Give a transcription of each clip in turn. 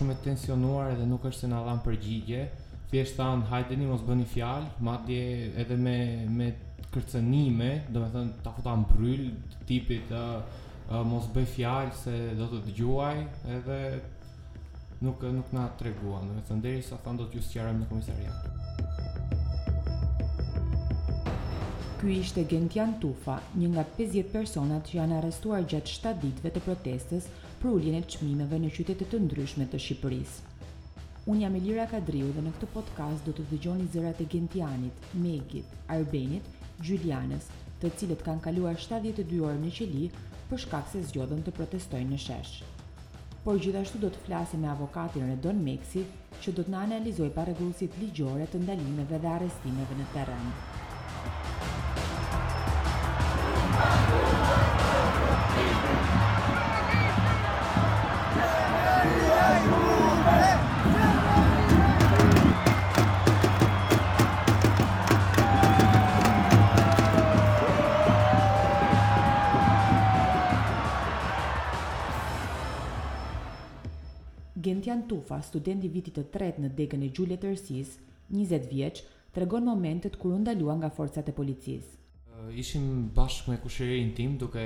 shumë e tensionuar edhe nuk është se na dhan përgjigje. Thjesht thanë, hajdeni mos bëni fjalë, madje edhe me me kërcënime, domethënë ta futan bryl tipit ë mos bëj fjalë se do të dëgjojnë, edhe nuk nuk na treguan, domethënë derisa thanë do t'ju sqarojmë në komisariat. Ky ishte Gentian Tufa, një nga 50 personat që janë arrestuar gjatë 7 ditëve të protestës për uljen e çmimeve në qytete të ndryshme të Shqipërisë. Unë jam Elira Kadriu dhe në këtë podcast do të dëgjoni zërat e Gentianit, Megit, Arbenit, Gjylianës, të cilët kanë kaluar 72 orë në qeli për shkak se zgjodhën të protestojnë në shesh. Por gjithashtu do të flasim me avokatin Redon Meksi, që do të na analizojë parregullsitë ligjore të ndalimeve dhe arrestimeve në terren. Gentian Tufa, student i vitit të tretë në degën e gjuhë-letërsisë, njëzet vjeç, tregon momentet kur u ndalua nga forcat e policisë. Ishim bashkë me kushëririn tim duke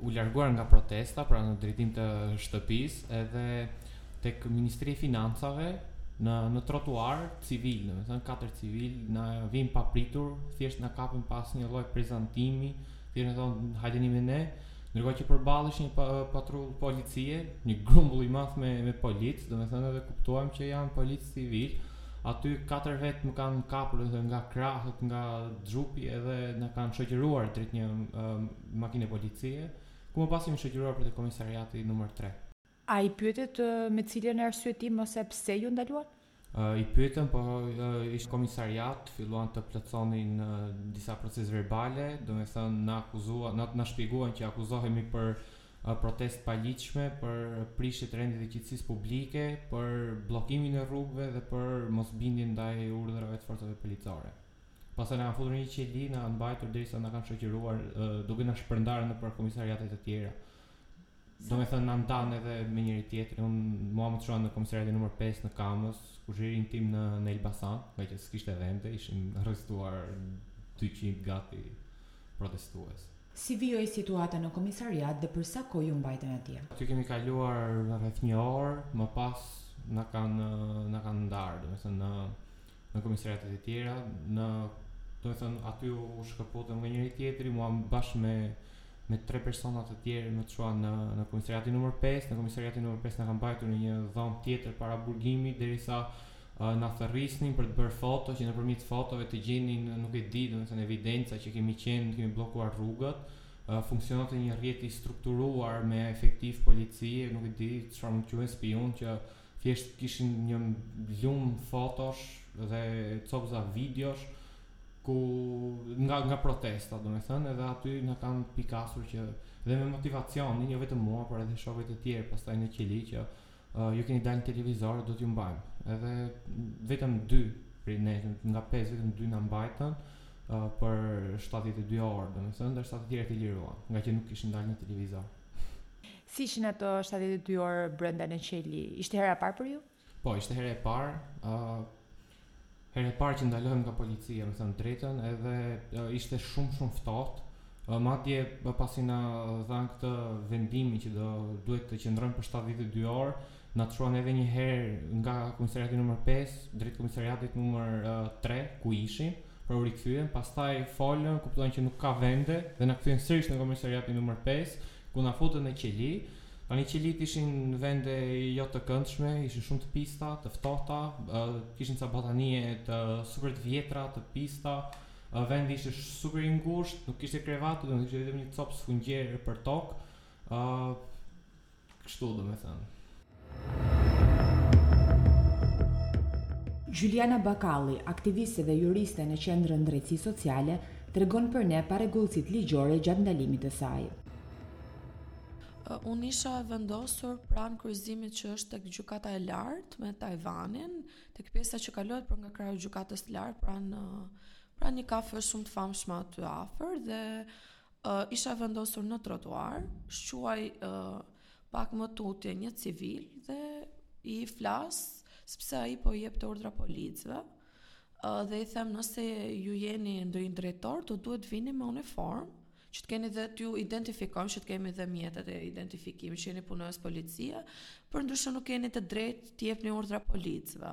u larguar nga protesta, pra në drejtim të shtëpisë, edhe tek Ministria e Financave, në në trotuar, civilë, domethënë katër civilë na vijnë papritur, thjesht na kapën pa asnjë lloj prezantimi, thjesht na thonë hajdeni me ne. Ndërkohë që përballë ish një pa, patrullë policie, një grumbull i madh me me policë, domethënë edhe kuptuam që janë policë civil. Aty katër vet më kanë kapur domethënë nga krahët, nga xhupi edhe na kanë shoqëruar drejt një uh, makine policie, ku më pas jemi shoqëruar për te komisariati numër 3. A i pyetët me cilin arsyetim ose pse ju ndaluan? I pyetëm, por veç në komisariat filluan të plotësonin disa procesverbale, domethënë na akuzuan, na na shpjeguan që akuzohemi për protestë të paligjshme, për prishje të rendit dhe qetësisë publike, për bllokimin e rrugëve dhe për mosbindjen ndaj urdhrave të forcave policore. Pastaj na kanë futur në një qeli, na kanë mbajtur derisa na kanë shoqëruar duke na shpërndarë nëpër komisariate të tjera. Domethënë na ndan edhe me njëri tjetrin. Unë, mua më çuan në komisariatin numër pesë në Kamës, kushëririn tim në në Elbasan, ngaqë s'kishte vende, ishin arrestuar dyqind gati protestues. Si vijoi situata në komisariat dhe për sa kohë ju mbajtën atje? Aty kemi kaluar rreth një orë, më pas na kanë na kanë ndarë, domethënë në komisariatet e tjera, në domethënë aty u shkëputëm me njëri tjetrin, mua bashkë me me tre persona të tjerë më çuan në në komisariatin numër 5, në komisariatin numër 5 na kanë mbajtur në një dhomë tjetër paraburgimit derisa uh, na thërrisnin për të bërë foto që nëpërmjet fotove të gjenin nuk e di domethënë evidenca që kemi qenë kemi bllokuar rrugët uh, funksiononte një rrjet i strukturuar me efektivë policie nuk e di çfarë mund të quhen spiunë që Thjesht kishin një lum fotosh dhe copëza videosh ku nga nga protesta domethënë edhe aty na kanë pikasur që dhe me motivacionin jo vetëm mua por edhe shokët e tjerë pastaj në qeli që uh, ju keni dalë në televizor do t'ju mbajmë edhe vetëm dy prej ne nga pesë vetëm dy na mbajtën uh, për 72 orë domethënë ndërsa të tjerët i liruan ngaqë nuk kishin dalë në televizor Si ishin ato shtatëdhjetë e dy orë brenda në qeli? Ishte hera e parë për ju? Po, ishte herë e parë. ë Herë e parë që ndalohem nga policia, me thënë drejtën, edhe ë, ishte shumë shumë ftohtë. Ë, Madje ë, pasi na dhanë këtë vendimin që do duhet të qëndrojmë për 72 orë, Na çuan edhe një herë nga komisariati numër pesë drejt komisariatit numër tre ku ishim, pra u rikthyem, pastaj folën, kuptuan që nuk ka vende dhe na kthyen sërish në komisariatin numër pesë, ku na futën në qeli. Tani qelitë ishin vende jo të këndshme, ishin shumë të pista, të ftohta, kishin ca batanije të super të vjetra, të pista, vendi ishte super i ngushtë, nuk kishte krevate, domethënë ishte vetëm një copë sfungjer përtokë. Kështu domethënë. Juliana Bakalli, aktiviste dhe juriste në Qendrën Drejtësi Sociale, tregon për ne parregullsitë ligjore gjatë ndalimit të saj. Unë isha e vendosur pranë kryqëzimit që është tek gjykata e lartë me Tajvanin, tek pjesa që kalohet për nga krahu i gjykatës të lartë pranë pranë një kafe shumë të famshme aty afër dhe Uh, isha vendosur në trotuar, shquaj uh, pak më tutje një civil dhe i flas sepse ai po jepte urdhra policëve uh, dhe i them nëse ju jeni ndonjë drejtor, do duhet të vini me uniformë që të keni dhe t'ju identifikojmë, që të kemi dhe mjetet e identifikimit, që jeni punonjës policie, përndryshe nuk keni të drejtë të jepni urdhra policëve.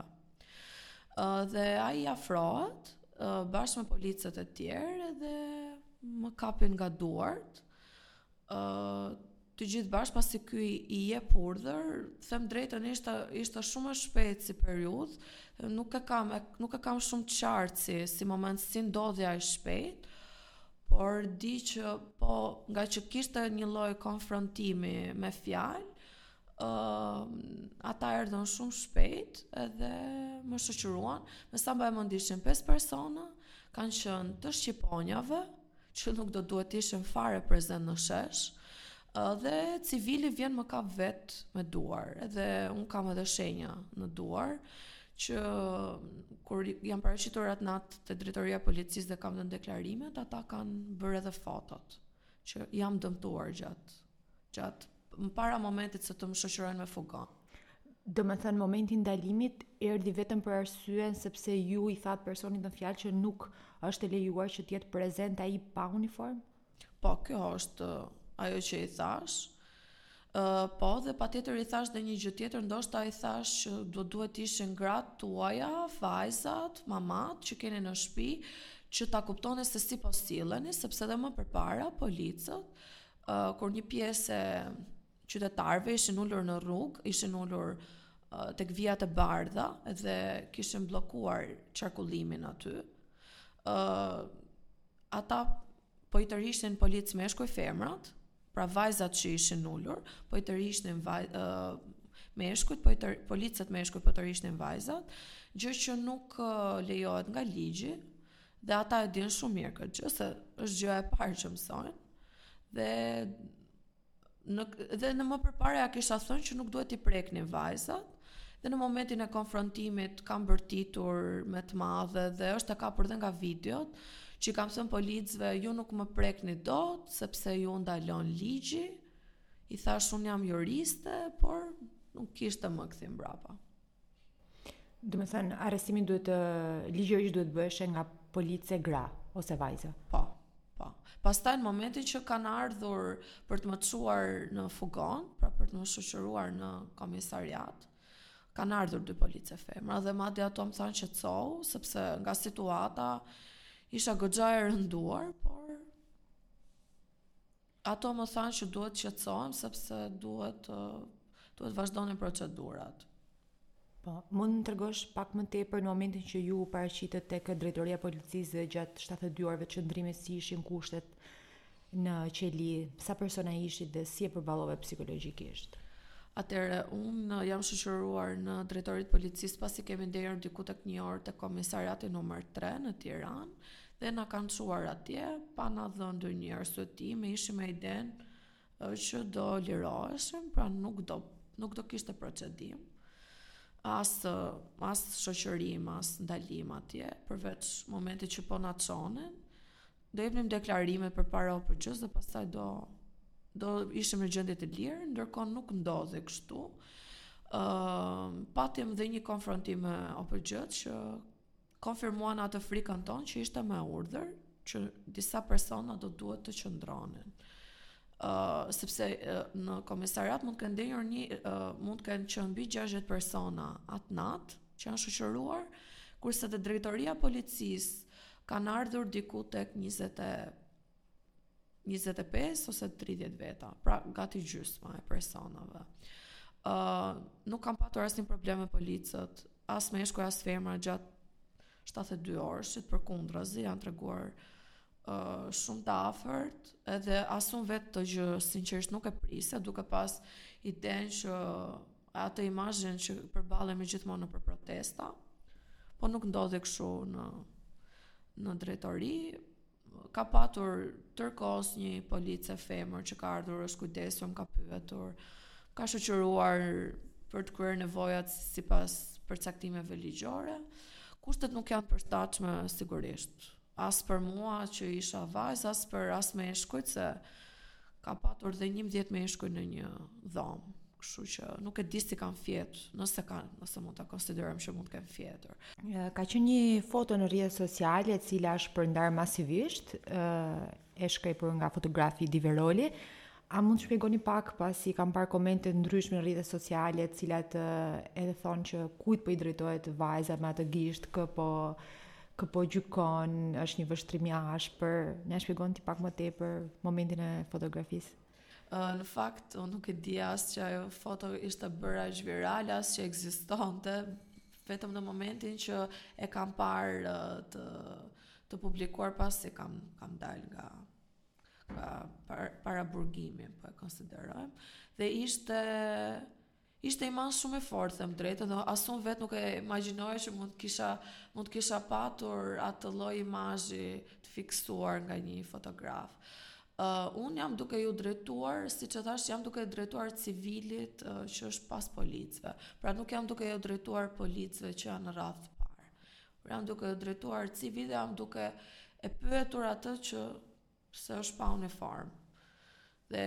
Uh, dhe ai afrohet uh, bashkë me policët e tjerë dhe më kapin nga duart. ë uh, të gjithë bashkë pasi ky i jep urdhër, them drejtën ishte ishte shumë e shpejtë si periudhë, nuk e kam nuk e kam shumë të qartë si si moment si ndodhi aq shpejt, por di që po ngaqë kishte një lloj konfrontimi me fjalë, uh, ata erdhën shumë shpejt edhe më shoqëruan. Me sa mbaj mend ishin pesë persona, kanë qenë të shqiponjave, që nuk do duhet të ishin fare prezent në shesh. Uh, dhe civili vjen më kap vetë me duar, edhe unë kam edhe shenja në duar që kur jam paraqitur atë natë te drejtoria e policisë dhe kam dhënë deklarimet, ata kanë bërë edhe fotot që jam dëmtuar gjatë Gjatë para momentit se të më shoqërojnë me fugon. Domethënë, momenti i ndalimit erdhi vetëm për arsyen sepse ju i thatë personit në fjalë që nuk është e lejuar që të jetë prezent ai pa uniformë? Po, kjo është uh, ajo që i thashë. Uh, po, dhe patjetër i thashë dhe një gjë tjetër, ndoshta i thashë që do duhet të ishin gratë tuaja, vajzat, mamat, që keni në shpi, që ta kuptoni se si po silleni, sepse dhe më përpara, policët, kur një pjesë e qytetarëve ishin ulur në rrugë, ishin ulur tek vijat e bardha dhe kishin bllokuar qarkullimin aty. ë ata po i tërhiqnin policët meshkuj femrat, pra vajzat që ishin ulur, po i tërhiqnin vaj ë meshkujt, po i tër policët meshkuj po tërhiqnin vajzat, gjë që nuk lejohet nga ligji, Dhe ata e dinë shumë mirë këtë gjë, se është gjëja e parë që mësojnë. Dhe në dhe në më përpara ia kisha thënë që nuk duhet t'i prekni vajzat. Dhe në momentin e konfrontimit kam bërtitur me të madhe dhe është e kapur dhe nga videot që i kam thënë policëve ju nuk më prekni dot sepse ju ndalon ligji. I thashë unë jam juriste, por nuk kishte më kthim brapa. Domethënë arrestimi duhet të ligjërisht duhet të bëheshe nga police gra ose vajza. Po. Po. Pastaj në momentin që kanë ardhur për të më çuar në fugon, pra për të më shoqëruar në komisariat, kanë ardhur dy police femra dhe madje ato më thanë që çohu, sepse nga situata isha goxha e rënduar, por Ato më thanë që duhet të qetësohem sepse duhet duhet të vazhdonin procedurat. Po, mund të më tregosh pak më tepër në momentin që ju u paraqitët tek drejtoria e policisë dhe gjatë 72 orëve të qëndrimit si ishin kushtet në qeli, sa persona ishit dhe si e përballove psikologjikisht? Atëherë unë jam shoqëruar në drejtorinë e policisë pasi kemi ndejur diku tek një orë tek komisariati numër 3 në Tiranë, dhe na kanë çuar atje pa na dhënë ndonjë arsye, ne ishim me idenë që do liroheshim, pra nuk do nuk do kishte procedim as as shoqërim, as ndalim atje, përveç momentit që po na çonin, do jepnim deklarime përpara OPG-së dhe pastaj do do ishim në gjendje të lirë, ndërkohë nuk ndodhi kështu. Ëm uh, patëm dhe një konfrontim me OPG-të që konfirmuan atë frikën tonë që ishte me urdhër që disa persona do duhet të qëndronin. Uh, sepse uh, në komisariat mund të kenë ndenjur një uh, mund të kenë qenë mbi 60 persona atë natë që janë shoqëruar, kurse te drejtoria e policisë kanë ardhur diku tek 20 njëzet e pesë ose tridhjetë veta, pra gati gjysma e personave. Ë nuk kam patur asnjë problem me policët, as meshkuj as femra gjatë 72 orësh, përkundrazi janë treguar ë shumë të afërt, edhe as unë vetë këtë gjë sinqerisht nuk e prisa, duke pas idenë që atë imazhin që përballemi gjithmonë nëpër protesta, po nuk ndodhi kështu në në drejtori, Ka patur tërë kohës një police femër që ka ardhur është kujdesur më ka pyetur më ka shoqëruar për të kryer nevojat sipas përcaktimeve ligjore kushtet nuk janë përshtatshme sigurisht as për mua që isha vajzë as për as për meshkujt se Ka patur dhe njëmbëdhjetë meshkuj në një dhomë, kështu që nuk e di si kanë fjetë, nëse kanë, nëse mund ta konsiderojmë që mund të kenë fjetur. Ka qenë një foto në rrjetet sociale e cila është shpërndarë masivisht, e shkrepur nga fotografi Diveroli. A mund të shpjegoni pak pasi kam parë komente të ndryshme në rrjetet sociale, të cilat edhe thonë që kujt po i drejtohet vajza me atë gisht, kë po kë po gjykon, është një vështrim i ashpër. Na shpjegon ti pak më tepër momentin e fotografisë. Uh, në fakt, unë nuk e dija as që ajo foto ishte bërë virale, as që ekzistonte, vetëm në momentin që e kam parë uh, të, të publikuar pasi kam, kam dalë nga nga para, paraburgimi, po e konsiderojmë, dhe ishte Ishte imazh shumë i fortë, them drejtën, dhe as unë vetë nuk e imagjinoja që mund të kisha mund të kisha patur atë lloj imazhi të fiksuar nga një fotograf. Uh, unë jam duke iu drejtuar, siç thash, jam duke iu drejtuar civilit uh, që është pas policve. Pra nuk jam duke iu drejtuar policve që janë në radhë të parë. Por jam duke iu drejtuar civilit, jam duke e pyetur atë që Pse është pa uniformë. Dhe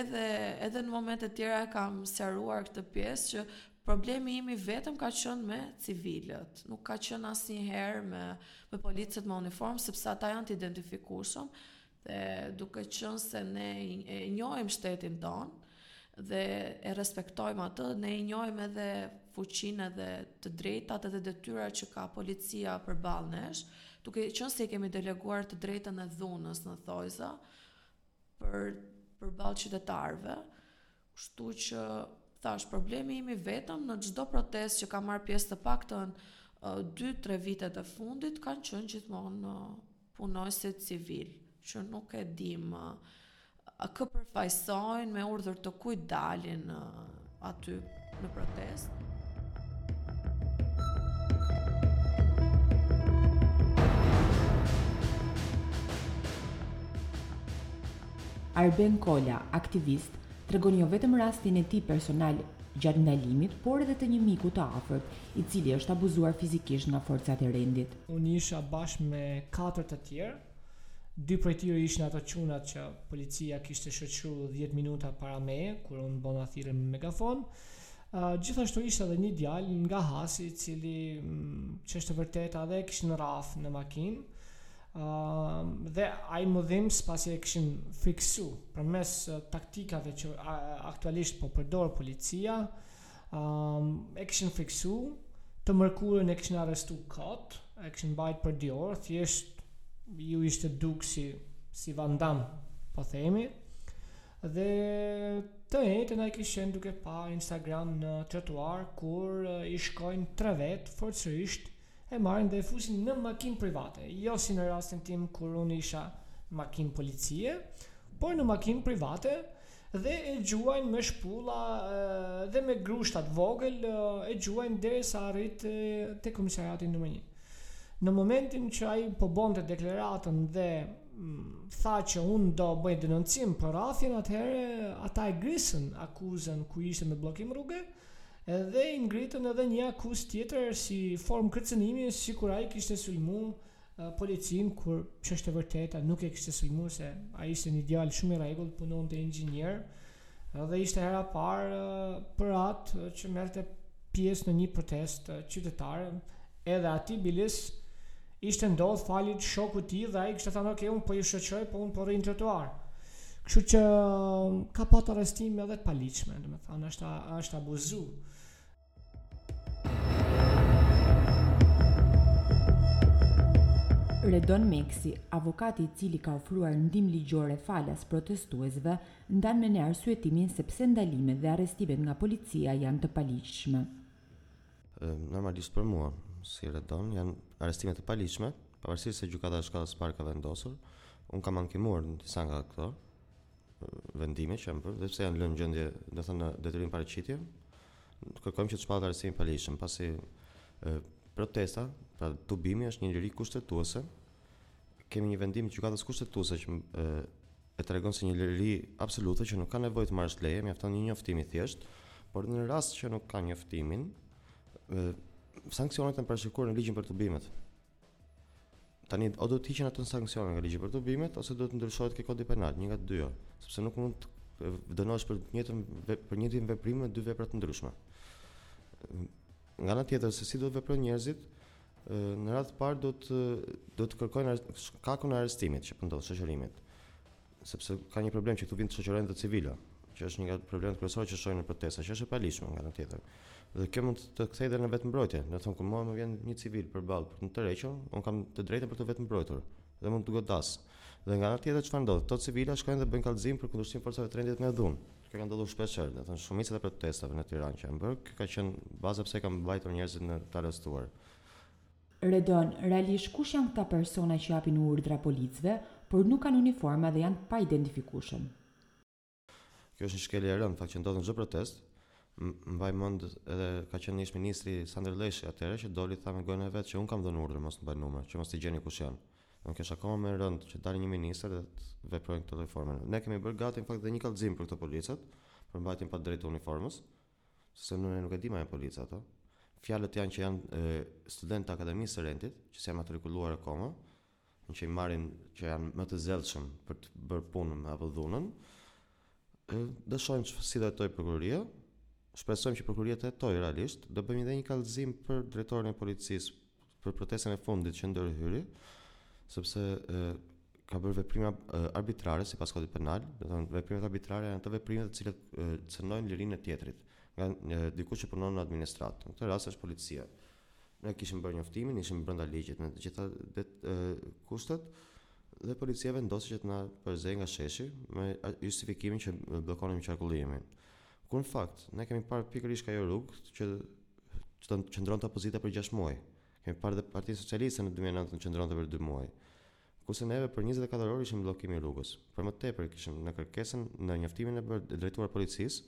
edhe edhe në momente të tjera kam sqaruar këtë pjesë që problemi im i vetëm ka qenë me civilët, nuk ka qenë asnjëherë me me policët me uniformë sepse ata janë të identifikueshëm dhe duke qenë se ne e njohim shtetin tonë, dhe e respektojmë atë, ne i njohim edhe fuqinë edhe të drejtat edhe detyrat që ka policia përballë nesh, duke qenë se i kemi deleguar të drejtën e dhunës në thonjëza për përballë qytetarëve. Kështu që thash, problemi im i vetëm në çdo protestë që kam marrë pjesë të paktën 2-3 vitet e fundit kanë qenë gjithmonë punonjësit civilë, që nuk e dimë kë përfaqësojnë, me urdhër të kujt dalin aty në protestë. Arben Kola, aktivist, tregon jo vetëm rastin e tij personal gjatë ndalimit, por edhe të një miku të afërt, i cili është abuzuar fizikisht nga forcat e rendit. Unë isha bashkë me katër të tjerë. Dy prej tyre ishin ato çunat që policia kishte shoqëru 10 minuta para meje, kur unë bëna thirrje me megafon. Uh, gjithashtu ishte edhe një djalë nga Hasi, i cili mm, ç'është e vërteta e kishin rraf në makinë. Uh, dhe ai m'u dhims pasi e kishin fiksu përmes taktikave që aktualisht po përdor policia E kishin fiksu, të mërkurën e kishin arrestu kot, e kishin mbajt për dy orë, thjesht iu ishte duk si, si Van Dam, po themi, dhe të enjten ai kish qenë duke pa Instagram në trotuar kur i shkojnë tre vetë forcërisht e marrin dhe e fusin në makinë private, jo si në rastin tim kur unë isha makinë policie, por në makinë private Dhe e gjuajnë me shpulla dhe me grushta të vegjël, e gjuajnë derisa arrit te komisariati numër 1. Në momentin që ai po bonte deklaratën dhe tha që unë do bëj denoncim për rrafjen, atëherë ata e grisën akuzën ku ishte me bllokim rruge dhe i ngritën edhe një akuzë tjetër si formë kërcënimi sikur ai kishte sulmu policin kur ç'është e vërteta nuk e kishte sulmuar se ai ishte një djalë shumë i rregullt, punonte inxhinier dhe ishte hera parë për atë që merrte pjesë në një protestë qytetare. Edhe aty biles ishte ndodh falë shokut tij dhe ai kishte thënë ok, unë po ju shoqëroj, po unë po rri në trotuar. Kështu që ka pat arrestime edhe të paligjshme, domethënë është është abuzu. Redon Meksi, avokati i cili ka ofruar ndihmë ligjore falas protestuesve, ndan me ne arsyetimin se pse ndalimet dhe arrestimet nga policia janë të paligjshme. Normalisht për mua, si Redon, janë arrestime të paligjshme, pavarësisht se Gjykata e Shkallës së Parë ka vendosur. Unë kam ankimuar disa nga këto vendime që janë bërë, edhe pse janë lënë gjendje, domethënë detyrim paraqitje, Kërkojmë që të shpallet arrestimi i paligjshëm, pasi protesta, pra tubimi është një liri kushtetuese. Kemi një vendim të Gjykatës Kushtetuese që e tregon si një liri absolute që nuk ka nevojë të marrësh leje, mjafton një njoftim i thjeshtë, por në rast që nuk ke njoftimin, sanksionet janë parashikuar në ligjin për tubimet. Tani o duhet të hiqen ato sanksione nga ligji për tubimet ose duhet të ndryshohet ke kodi penal, një nga të dyja, sepse nuk mund të dënohesh për të njëjtën për njëjtin veprim me dy vepra të ndryshme. Nga ana tjetër se si duhet të veprojnë njerëzit, në radhë të parë duhet të duhet të kërkojnë shkakun e arrestimit që po ndodh shoqërimit. sepse ka një problem që këtu vijnë të shoqërojnë civila, që është një nga problemet kryesore që shohim në protesta, që është e paligjshme nga ana tjetër. Dhe kjo mund të kthehet dhe në vetëmbrojtje. Domethënë kur mua më vjen një civil përballë për të më tërhequr, unë kam të drejtën për t'u vetëmbrojtur dhe mund të godas. Dhe nga ana tjetër çfarë ndodh? Këto civila shkojnë dhe bëjnë kallëzim për kundërshtim forcave të rendit me dhunë. Kjo ka ndodhur shpesh herë, domethënë shumica e protestave në Tiranë që janë bërë, kjo ka qenë baza pse kanë mbajtur njerëzit të arrestuar. Redon, realisht kush janë këta persona që japin urdhra policëve, por nuk kanë uniforma dhe janë të paidentifikueshëm? Kjo është një shkelje e rëndë, në fakt që ndodh në çdo protestë. Mbaj mend edhe ka qenë ish ministri Sandër Lleshaj atëherë që doli tha me gojën e vet që unë kam dhënë urdhër mos të mbajnë numra, që mos të gjeni kush janë. Domethënë kjo është akoma më e rëndë që të dalë një ministër dhe të veprojë në këtë lloj forme. Ne kemi bërë gati në fakt dhe një kallëzim për këto policët, për mbajtjen pa drejtë të uniformës. Sepse ne nuk e dimë a janë policë ato. Fjalët janë që janë studentë të Akademisë së Rendit, që s'janë matrikuluar akoma, që i marrin që janë më të zellshëm për të bërë punën apo dhunën. Do shohim si do hetojë prokuroria. Shpresojmë që prokuroria të hetojë realisht. Do bëjmë edhe një kallëzim për drejtorin e policisë Për protestën e fundit që ndërhyri, sepse e, ka bërë veprime arbitrare sipas kodit penal, domethënë veprimet arbitrare janë ato veprime të cilat cënojnë lirinë e tjetrit, nga një, dikush që punon në administratë. Në këtë rast është policia. Ne kishim bërë njoftimin, ishim brenda ligjit në të gjitha det, e, kushtet dhe policia vendosi që të na përzej nga sheshi me justifikimin që bllokonim qarkullimin. Kur në fakt, ne kemi parë pikërisht ajo rrugë që të qëndronte opozita për 6 muaj. Kemi parë dhe Partinë Socialiste në 2009 qëndronte për 2 muaj. Kurse neve për 24 orë ishim bllokim i rrugës. Për më tepër kishim në kërkesën në njoftimin e bërë drejtuar policisë,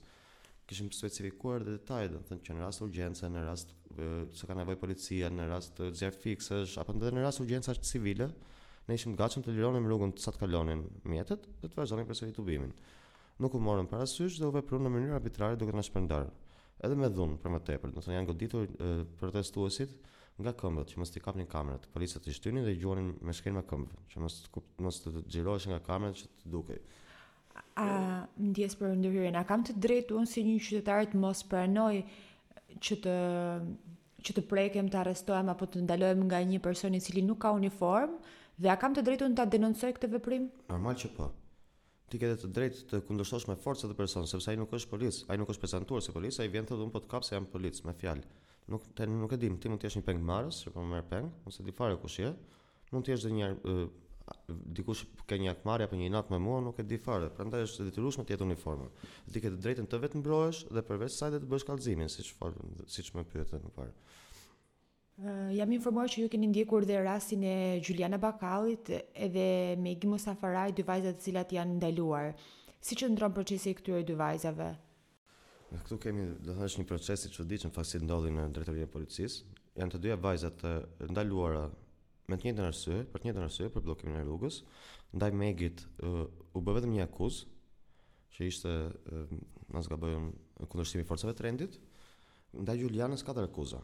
kishim specifikuar dhe detajet, domethënë që në rast urgjence, në rast se ka nevojë policia, në rast zjarrfikësesh apo edhe në rast urgjencash civile, ne ishim gatshëm të lironim rrugën sa të kalonin mjetet dhe të vazhdonim përsëri tubimin. nuk u morën parasysh dhe u veprua në mënyrë arbitrare duke na shpërndarë edhe me dhunë për më tepër, domethënë janë goditur protestuesit nga këmbët që mos t'i kapnin kamerat, policët i shtynin dhe i gjuanin me shkelma këmbëve, që mos mos të xhiroheshin nga kamerat që të dukej. Ndjesë për ndërhyrjen, a kam të drejtë unë si një qytetar të mos pranoj që të që të prekem, të arrestohem apo të ndalohem nga një person i cili nuk ka uniformë dhe a kam të drejtën ta denoncoj këtë veprim? Normal që po. Ti ke dhe të drejtë të kundërshtosh me forcë atë person, sepse ai nuk është polic, ai nuk është prezantuar si polic, ai vjen thotë unë po të kap se jam polic, me fjalë. Nuk, tani nuk e dimë, ti mund të jesh një pengmarrës që po më merr peng, unë s'e di fare kush je, mund të jesh dhe një dikush ka një hakmarrje apo një inat me mua, nuk e di fare, prandaj është e detyrueshme të jetë uniforma. Dhe ti ke të drejtën të vetëmbrohesh dhe përveç saj dhe të bësh kallëzimin, siç fol, siç më pyete më parë. Jam informuar që ju keni ndjekur dhe rastin e Xhuliana Bakallit edhe Megi Mustafaraj, dy vajzat të cilat janë ndaluar. Si qëndron procesi i këtyre dy vajzave? Këtu kemi, domethënë, një proces i çuditshëm fakti që ndodhi në drejtorinë e policisë. Janë të dyja vajzat të ndaluara me të njëjtën arsye, për të njëjtën arsye për bllokimin e rrugës. Ndaj Megit u bë vetëm një akuzë që ishte mos gaboj kundërshtim i forcave të rendit. Ndaj Xhulianës katër akuza.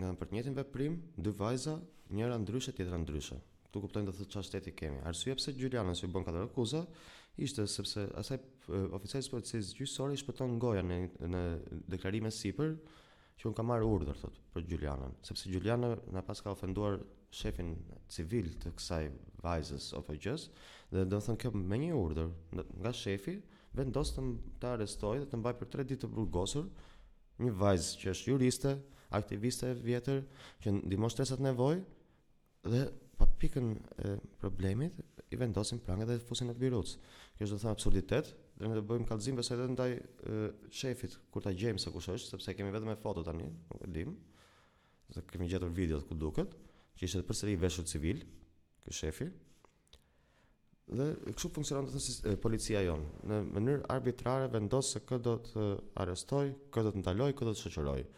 Edhe për të njëjtin veprim, dy vajza, njëra ndryshe, tjetra ndryshe. Këtu kuptojmë domethënë çfarë shteti kemi. Arsyeja pse Xhulianës iu bënë katër akuza ishte sepse asaj oficerit të policisë gjyqësore i shpëton goja në në deklarime sipër që unë kam marrë urdhër thot për Xhulianën, sepse Xhuliana na paska ofenduar shefin civil të kësaj vajzës OPGJ-së, dhe domethënë kjo me një urdhër nga shefi vendos të të arrestojë dhe të mbajë për 3 ditë të burgosur Një vajzë që është juriste, aktiviste e vjetër, që ndihmon shtresat në nevojë dhe pa pikën e problemit i vendosin pranga dhe fusin në birucë. Kjo është do thënë absurditet, dhe ne do bëjmë kallëzim besoj edhe ndaj e, shefit kur ta gjejmë se kush është, sepse kemi vetëm me foto tani, nuk e dimë. Dhe kemi gjetur videot ku duket, që ishte përsëri veshur civil, ky shefi, Dhe kështu funksionon të thënë policia jonë. Në mënyrë arbitrare vendos se kë do të arrestojë, kë do të ndalojë, kë do të shoqërojë.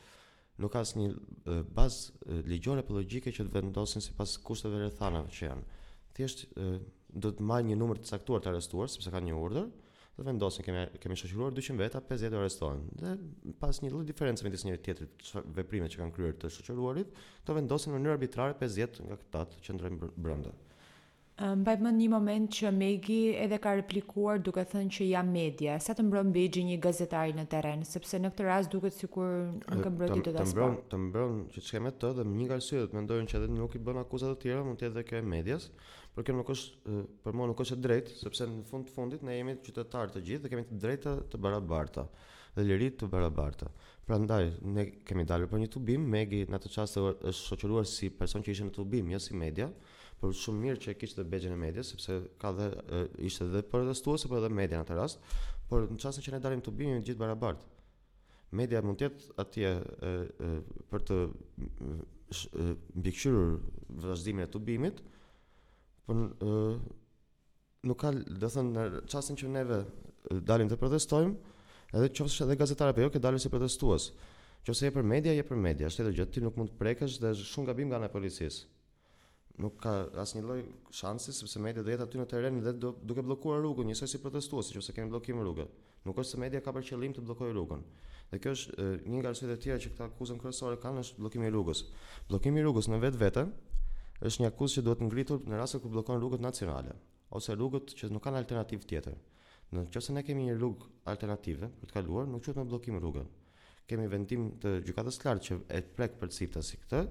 Nuk ka asnjë bazë ligjore apo logjike që të vendosin sipas kushteve rrethanave që janë. Thjesht do të marrë një numër të caktuar të arrestuar sepse kanë një urdhër, dhe vendosin kemi kemi shoqëruar 200 veta, 50 arrestohen. Dhe pa asnjë lloj diference midis njëri tjetrit, veprimet që kanë kryer të shoqëruarit, do vendosin në mënyrë arbitrare 50 nga këta të qëndrojnë brenda. Mbaj mend një moment që Megi edhe ka replikuar duke thënë që jam media. Sa të mbron bexhi i një gazetari në terren, sepse në këtë rast duket sikur nuk e mbrojti dot aspak. Të mbron, të mbron që të shkojmë të dhe një arsye të mendojnë që edhe nuk i bën akuza të tjera, mund të jetë edhe kjo e medias. Por kjo nuk është për mua nuk është e drejtë, sepse në fund të fundit ne jemi qytetarë të gjithë dhe kemi të drejta të barabarta dhe liri të barabarta. Prandaj ne kemi dalur për një tubim, Megi në atë çast është shoqëruar si person që ishte në tubim, jo si media, por shumë mirë që e kishte bexhin e medias, sepse ka dhe ishte dhe protestuese, por edhe media në atë rast, por në çastin që ne dalim tubim jemi të gjithë barabartë. Media mund të jetë atje për të mbikëqyrur vazhdimin e tubimit, por nuk ka, do thënë në çastin që neve dalim të protestojmë, edhe qofsh edhe gazetar apo jo, ke dalë si protestues. Qoftë se je për media, je për media, është tjetër gjë, ti nuk mund të prekesh dhe është shumë gabim nga ana e policisë. Nuk ka asnjë lloj shansi sepse media do jetë aty në terren dhe do duke bllokuar rrugën, njësoj si protestuesit nëse kemi bllokim rruge. Nuk është se media ka për qëllim të bllokojë rrugën. Dhe kjo është një nga arsyet e tjera që këta akuzën kryesore kanë është bllokimi i rrugës. Bllokimi i rrugës në vetvete është një akuzë që duhet ngritur në rastet kur bllokon rrugët nacionale ose rrugët që nuk kanë alternativë tjetër. Në qoftë se ne kemi një rrugë alternative për të kaluar, nuk quhet më bllokim rruge. Kemi vendim të Gjykatës së Lartë që e prek përciptazi këtë.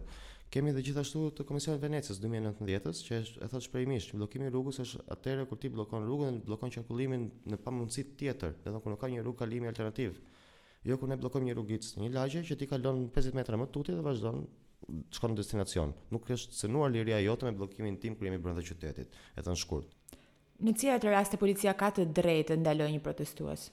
Kemi dhe gjithashtu të Komisionit të Venecias 2019-s që e thotë shprehimisht që bllokimi i rrugës është atëherë kur ti bllokon rrugën dhe bllokon qarkullimin në pamundësi tjetër, do thënë kur nuk ka një rrugë kalimi alternativ. Jo kur ne bllokojmë një rrugicë, një lagje që ti kalon 50 metra më tutje dhe vazhdon shkon në destinacion. Nuk është cënuar liria jote me bllokimin tim kur jemi brenda qytetit, e thënë shkurt. Në cilat raste policia ka të drejtë të ndalojë një protestues?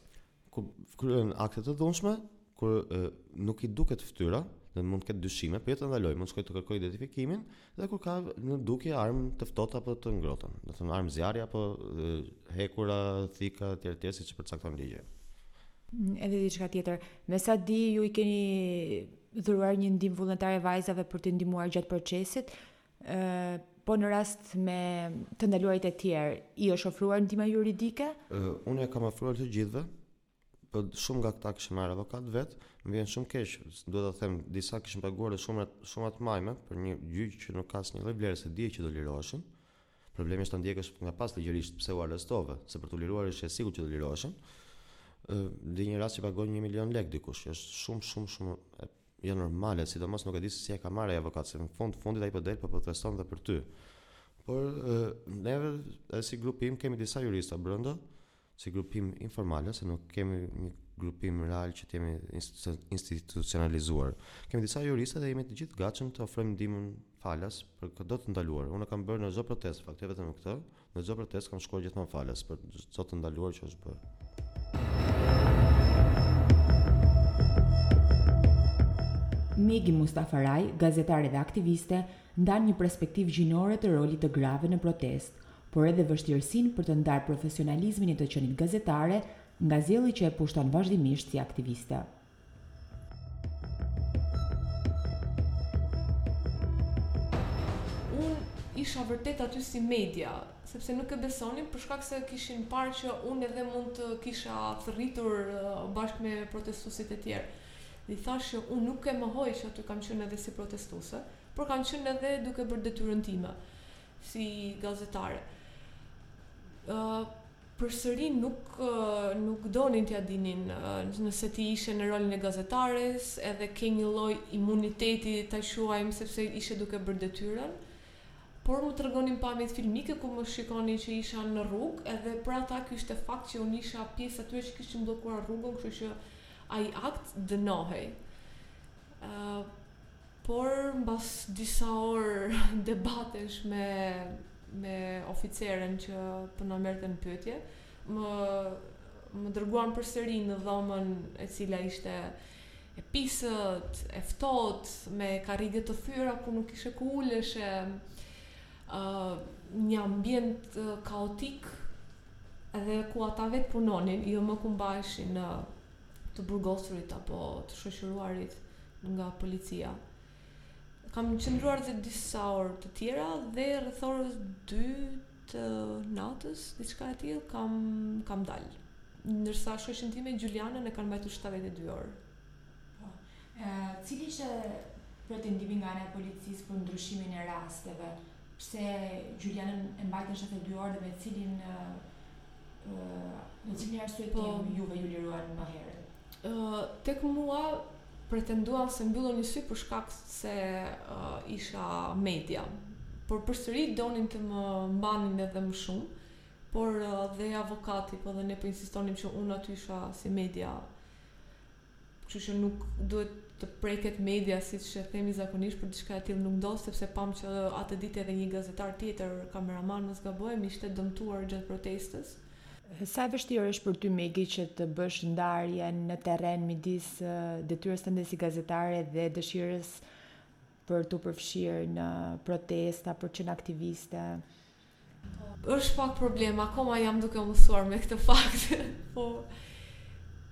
Kur kryen akte të dhunshme, kur e, nuk i duket fytyra, dhe mund të ketë dyshime, po jo të ndalojë, mund të shkojë të kërkojë identifikimin dhe kur ka në dukje armë të ftohta apo të ngrohta, domethënë armë zjarri apo hekura, thika etj etj siç përcakton ligji. Mm, edhe diçka tjetër, me sa di ju i keni dhuruar një ndihmë vullnetare vajzave për t'i ndihmuar gjatë procesit, Ë po në rast me të ndaluarit e tjerë, i është ofruar ndihma juridike? Ë unë ja kam ofruar të gjithëve, po shumë nga këta kishin marrë avokat vetë, më vjen shumë keq, duhet ta them, disa kishin paguar shuma shumë të majme për një gjyq që nuk ka asnjë lloj vlere se dihet që do liroheshin. Problemi është ta ndjekësh nga pas ligjërisht pse u arrestove, se për të liruar është e sigurt që do liroheshin. Ë dhe një rast që paguan 1 milion lekë dikush, që është shumë shumë shumë e Jo normale, sidomos nuk e di se si e ka marrë ai avokat, se në fund të fundit ai po del po proteston dhe për ty. Por neve edhe si grupim kemi disa jurista brenda, si grupim informal, se nuk kemi një grupim real që të jemi institucionalizuar. Kemi disa jurista dhe jemi të gjithë të gatshëm të ofrojmë ndihmën falas për këdo të ndaluar. Unë e kam bërë në çdo protestë, fakt jo vetëm në këtë. Në çdo protestë kam shkuar gjithmonë falas për çdo të ndaluar që është bërë. Megi Mustafaraj, gazetare dhe aktiviste, ndan një perspektivë gjinore të rolit të grave në protestë, por edhe vështirësinë për të ndarë profesionalizmin e të qenit gazetare nga zeli që e pushton vazhdimisht si aktiviste. Unë isha vërtet aty si media, sepse nuk e besonin për shkak se kishin parë që unë edhe mund të kisha thërritur bashkë me protestuesit e tjerë. Dhe i thashë që unë nuk e mohoj që aty kam qenë edhe si protestuese, por kam qenë edhe duke bërë detyrën time si gazetare. Ë Përsëri nuk nuk donin t'ja dinin nëse ti ishe në rolin e gazetares edhe ke një lloj imuniteti ta quajmë sepse ishe duke bërë detyrën por m'u tregonin pamjet filmike ku më shikonin që isha në rrugë edhe për ata ky ishte fakt që unë isha pjesë e atyre që kishin bllokuar rrugën kështu që ai akt dënohej. Por mbas disa orë debatesh me me oficeren që po na merrte në pyetje, më më dërguan përsëri në dhomën e cila ishte e pisët, e ftohtë, me karrige të thyera ku nuk kishe ku uleshe, uh, një ambient uh, kaotik dhe ku ata vetë punonin, jo më ku mbaheshin në të burgosurit apo të shoqëruarit nga policia. Kam qëndruar dhe disa orë të tjera dhe rreth orës 2 të natës, diçka e tillë, kam kam dalë. Ndërsa shoqen time Xhulianën e kanë mbajtur 72 orë. Po. Ë, cili ishte pretendimi nga ana e policisë për ndryshimin e rasteve? Pse Xhulianën e mbajtën 72 orë dhe me cilin Me cilin arsyetim juve ju liruan më herët? Tek mua pretenduan se mbyllën një sy për shkak se isha media. Por përsëri donin të më mbanin edhe më shumë, por dhe avokati, po dhe ne po insistonim që unë aty isha si media. Kështu që nuk duhet të preket media siç themi zakonisht, por diçka e tillë nuk ndodh sepse pamë që atë ditë edhe një gazetar tjetër, kameraman mos gabohem, ishte dëmtuar gjatë protestës. Sa e vështirë është për ty Megi që të bësh ndarje në terren midis detyrës tënde si gazetare dhe dëshirës për t'u përfshirë në protesta, për të qenë aktiviste? Është pak problem, akoma jam duke u mësuar me këtë fakt. Po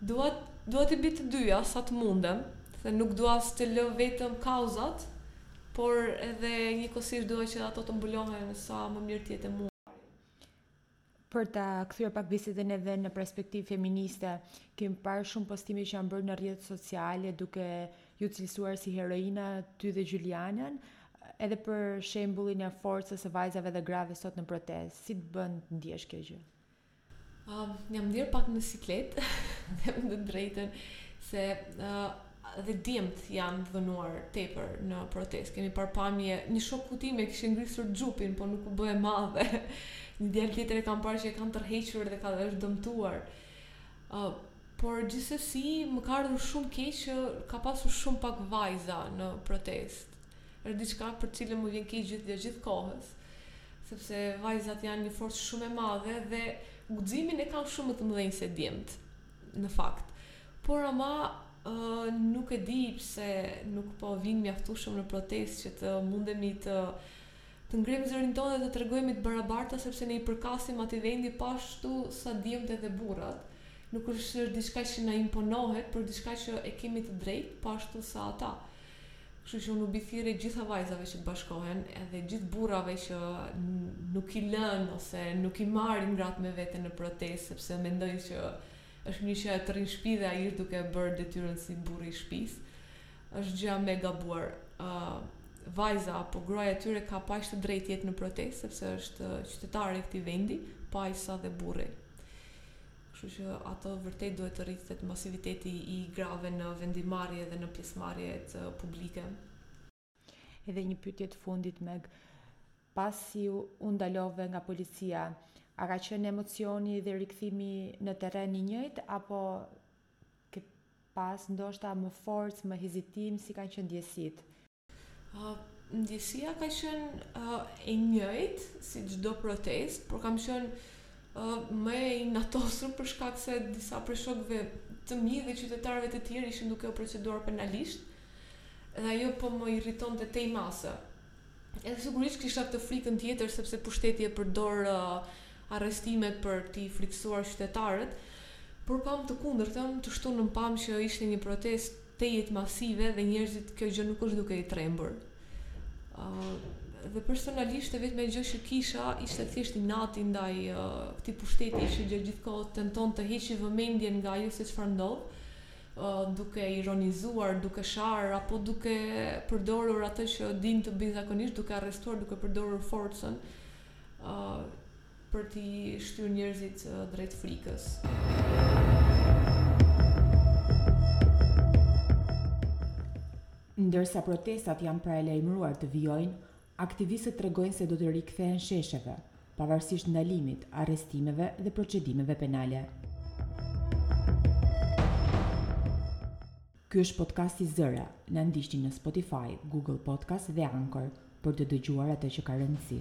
dua dua t'i bëj të dyja sa të mundem, se nuk dua as të lë vetëm kauzat, por edhe njëkohësisht dua që ato të mbulohen sa më mirë të jetë e mundur. Për ta kthyer pak bisedën edhe në perspektivë feministe, kemi parë shumë postime që janë bërë në rrjetet sociale duke ju cilësuar si heroina ty dhe Xhulianën, Edhe për shembullin e forcës së vajzave dhe grave sot në protestë, si të bën të ndihesh kjo gjë? Uh, jam ndier pak në siklet, them të drejtën, se uh, dhe djemtë janë dhënuar tepër në protestë. Kemi parë pamje, një shokut tim i kishin grisur xhupin, po nuk u bë e madhe. Një djalë tjetër e kam parë që e kanë tërhequr dhe ka dhe është dëmtuar. Uh, por gjithsesi më ka ardhur shumë keq që ka pasur shumë pak vajza në protestë. Është diçka për të cilën më vjen keq gjithë gjatë gjithë kohës, sepse vajzat janë një forcë shumë e madhe dhe guximin e kanë shumë më të mëdhenj se djemtë, në fakt. Por ama nuk e di pse nuk po vinë mjaftueshëm në protestë që të mundemi të të ngremë zërin tonë dhe të tregohemi të barabarta sepse ne i përkasim atij vendi po ashtu sa djemtë dhe burrat. Nuk është diçka që na imponohet, por diçka që e kemi të drejtë po ashtu sa ata. Kështu që unë u bëj thirrje gjitha vajzave që të bashkohen, edhe gjithë burrave që nuk i lënë ose nuk i marrin gratë me vete në protestë sepse mendojnë që është më mirë që të rrinë në shpi dhe ai është duke bërë detyrën si burrë i shpisë. Është gjëja më e gabuar. ë uh, Vajza apo gruaja e tyre ka po aq të drejtë të jetë në protestë sepse është qytetare e këtij vendi, po aq sa dhe burri. Kështu që ato vërtet duhet të rritet masiviteti i grave në vendimmarrje dhe në pjesëmarrjet publike. Edhe një pyetje të fundit Meg, pasi u ndalove nga policia, a ka qenë emocioni dhe rikthimi në terren i njëjtë apo ke pas ndoshta më forcë, më hezitim, si kanë qenë ndjesitë? Uh, ndjesia ka qenë uh, e njëjtë si çdo protestë, por kam qenë uh, më e inatosur për shkak se disa prej shokëve të mi dhe qytetarëve të tjerë ishin duke u proceduar penalisht. Dhe ajo po më irritonte tej mase. Edhe sigurisht kisha këtë frikën tjetër sepse pushteti e përdor uh, arrestimet për t'i frikësuar qytetarët, por pam të kundërtën, të shtunën pam që ishte një protestë tejet masive dhe njerëzit kjo gjë nuk është duke i trembur. Uh, dhe personalisht e vetmja gjë që kisha ishte thjesht inati ndaj uh, këtij pushteti që gjë gjithkohë tenton të heqë vëmendjen nga ajo se çfarë ndodh, uh, duke ironizuar, duke sharë apo duke përdorur atë që din të bëjë zakonisht, duke arrestuar, duke përdorur forcën. Uh, për t'i shtyrë njerëzit drejt frikës. Ndërsa protestat janë paralajmëruar të vijojnë, aktivistët tregojnë se do të rikthehen shesheve, pavarësisht ndalimit, arrestimeve dhe procedimeve penale. Ky është podcasti Zëra, na ndiqni në Spotify, Google Podcast dhe Anchor për të dëgjuar atë që ka rëndësi.